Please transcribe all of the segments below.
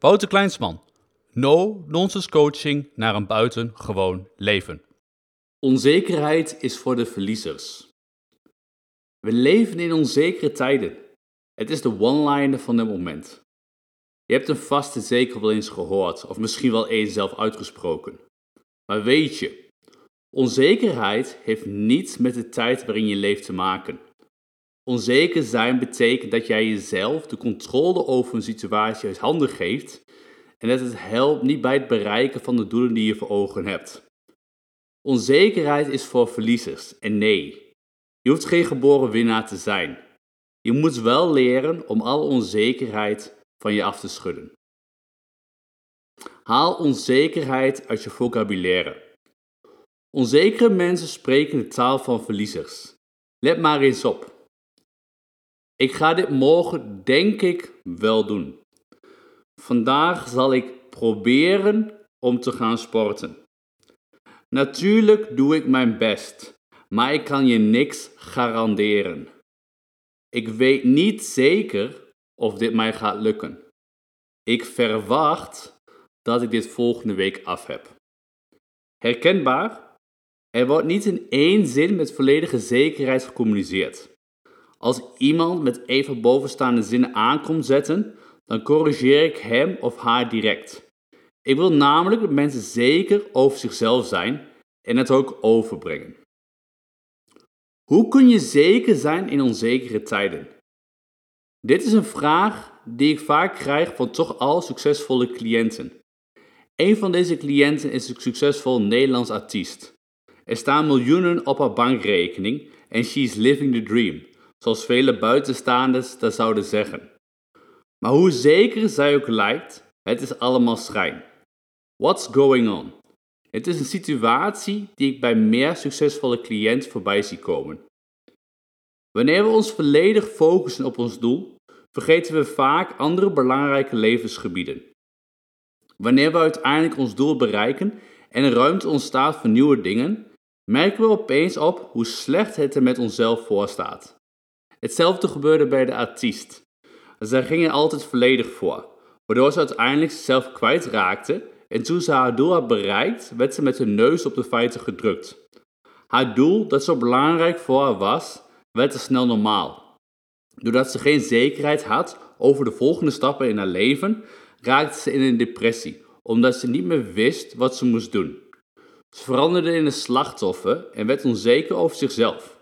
Wouter Kleinsman. No-nonsense coaching naar een buitengewoon leven. Onzekerheid is voor de verliezers. We leven in onzekere tijden. Het is de one-liner van het moment. Je hebt een vaste zeker wel eens gehoord, of misschien wel eens zelf uitgesproken. Maar weet je, onzekerheid heeft niets met de tijd waarin je leeft te maken. Onzeker zijn betekent dat jij jezelf de controle over een situatie uit handen geeft en dat het helpt niet bij het bereiken van de doelen die je voor ogen hebt. Onzekerheid is voor verliezers en nee, je hoeft geen geboren winnaar te zijn. Je moet wel leren om alle onzekerheid van je af te schudden. Haal onzekerheid uit je vocabulaire. Onzekere mensen spreken de taal van verliezers. Let maar eens op. Ik ga dit morgen, denk ik, wel doen. Vandaag zal ik proberen om te gaan sporten. Natuurlijk doe ik mijn best, maar ik kan je niks garanderen. Ik weet niet zeker of dit mij gaat lukken. Ik verwacht dat ik dit volgende week af heb. Herkenbaar? Er wordt niet in één zin met volledige zekerheid gecommuniceerd. Als iemand met even bovenstaande zinnen aankomt zetten, dan corrigeer ik hem of haar direct. Ik wil namelijk dat mensen zeker over zichzelf zijn en het ook overbrengen. Hoe kun je zeker zijn in onzekere tijden? Dit is een vraag die ik vaak krijg van toch al succesvolle cliënten. Een van deze cliënten is een succesvol Nederlands artiest. Er staan miljoenen op haar bankrekening en she's living the dream, zoals vele buitenstaanders dat zouden zeggen. Maar hoe zeker zij ook lijkt, het is allemaal schijn. What's going on? Het is een situatie die ik bij meer succesvolle cliënten voorbij zie komen. Wanneer we ons volledig focussen op ons doel, vergeten we vaak andere belangrijke levensgebieden. Wanneer we uiteindelijk ons doel bereiken en ruimte ontstaat voor nieuwe dingen, merken we opeens op hoe slecht het er met onszelf voor staat. Hetzelfde gebeurde bij de artiest. Zij gingen altijd volledig voor, waardoor ze uiteindelijk zichzelf kwijtraakte en toen ze haar doel had bereikt, werd ze met haar neus op de feiten gedrukt. Haar doel, dat zo belangrijk voor haar was, werd te snel normaal. Doordat ze geen zekerheid had over de volgende stappen in haar leven, raakte ze in een depressie, omdat ze niet meer wist wat ze moest doen. Ze veranderde in een slachtoffer en werd onzeker over zichzelf.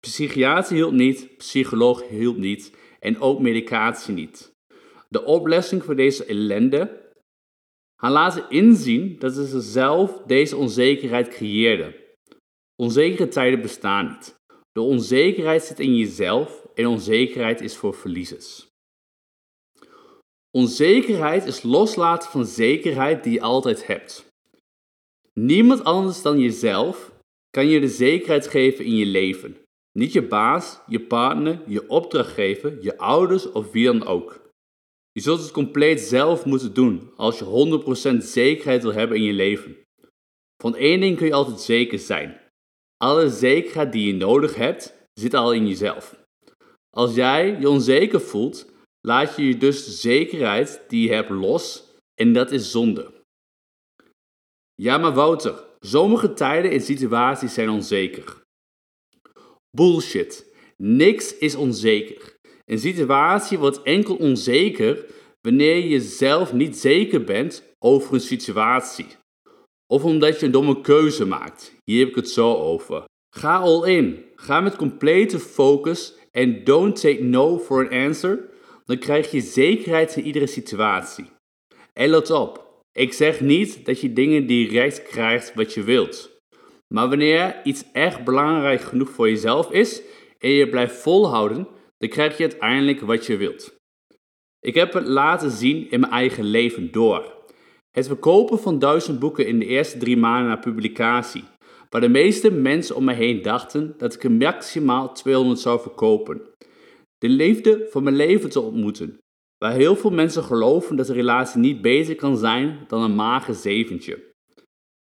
Psychiater hielp niet, psycholoog hielp niet en ook medicatie niet. De oplossing voor deze ellende? Haar laten inzien dat ze zelf deze onzekerheid creëerde. Onzekere tijden bestaan niet. De onzekerheid zit in jezelf en onzekerheid is voor verliezers. Onzekerheid is loslaten van zekerheid die je altijd hebt. Niemand anders dan jezelf kan je de zekerheid geven in je leven. Niet je baas, je partner, je opdrachtgever, je ouders of wie dan ook. Je zult het compleet zelf moeten doen als je 100% zekerheid wil hebben in je leven. Van één ding kun je altijd zeker zijn. Alle zekerheid die je nodig hebt, zit al in jezelf. Als jij je onzeker voelt, laat je je dus de zekerheid die je hebt los en dat is zonde. Ja, maar Wouter, sommige tijden en situaties zijn onzeker. Bullshit. Niks is onzeker. Een situatie wordt enkel onzeker wanneer je zelf niet zeker bent over een situatie. Of omdat je een domme keuze maakt. Hier heb ik het zo over. Ga all in. Ga met complete focus en don't take no for an answer. Dan krijg je zekerheid in iedere situatie. En let op. Ik zeg niet dat je dingen direct krijgt wat je wilt. Maar wanneer iets echt belangrijk genoeg voor jezelf is en je blijft volhouden, dan krijg je uiteindelijk wat je wilt. Ik heb het laten zien in mijn eigen leven door. Het verkopen van duizend boeken in de eerste drie maanden na publicatie, waar de meeste mensen om me heen dachten dat ik er maximaal 200 zou verkopen. De liefde van mijn leven te ontmoeten, waar heel veel mensen geloven dat een relatie niet beter kan zijn dan een mager zeventje.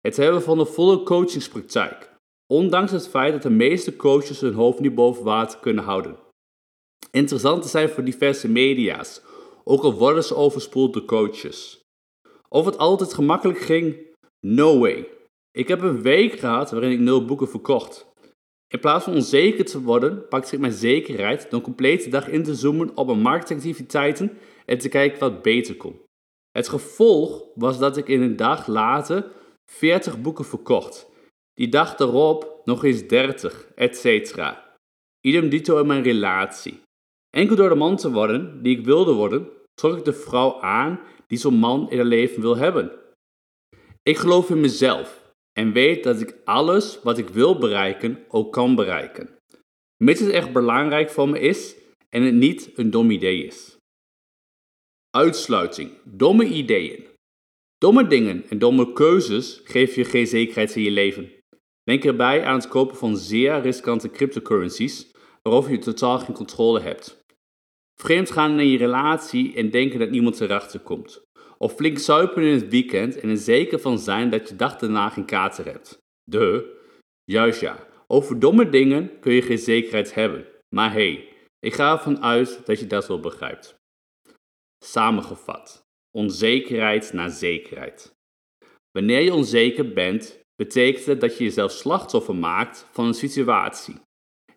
Het hebben van een volle coachingspraktijk, ondanks het feit dat de meeste coaches hun hoofd niet boven water kunnen houden. Interessant te zijn voor diverse media's, ook al worden ze overspoeld door coaches. Of het altijd gemakkelijk ging? No way. Ik heb een week gehad waarin ik nul boeken verkocht. In plaats van onzeker te worden, pakte ik mijn zekerheid door een complete dag in te zoomen op mijn marktactiviteiten en te kijken wat beter kon. Het gevolg was dat ik in een dag later 40 boeken verkocht. Die dag daarop nog eens 30, etc. Idem dito in mijn relatie. Enkel door de man te worden die ik wilde worden, trok ik de vrouw aan die zo'n man in haar leven wil hebben. Ik geloof in mezelf en weet dat ik alles wat ik wil bereiken ook kan bereiken. Mits het echt belangrijk voor me is en het niet een dom idee is. Uitsluiting. Domme ideeën. Domme dingen en domme keuzes geven je geen zekerheid in je leven. Denk erbij aan het kopen van zeer riskante cryptocurrencies, waarover je totaal geen controle hebt. Vreemd gaan in je relatie en denken dat niemand erachter komt. Of flink zuipen in het weekend en er zeker van zijn dat je dag daarna geen kater hebt. De. Juist ja. Over domme dingen kun je geen zekerheid hebben. Maar hey, ik ga ervan uit dat je dat wel begrijpt. Samengevat. Onzekerheid naar zekerheid. Wanneer je onzeker bent, betekent het dat je jezelf slachtoffer maakt van een situatie.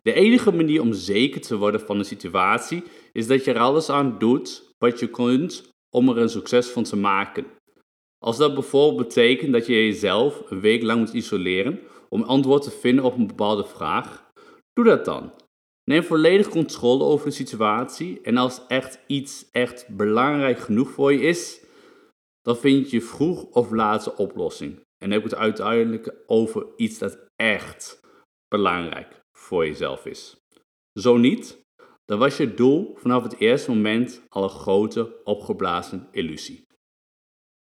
De enige manier om zeker te worden van een situatie is dat je er alles aan doet wat je kunt om er een succes van te maken. Als dat bijvoorbeeld betekent dat je jezelf een week lang moet isoleren om antwoord te vinden op een bepaalde vraag, doe dat dan. Neem volledig controle over de situatie en als echt iets echt belangrijk genoeg voor je is, dan vind je vroeg of laat een oplossing. En heb het uiteindelijk over iets dat echt belangrijk voor jezelf is. Zo niet, dan was je doel vanaf het eerste moment al een grote opgeblazen illusie.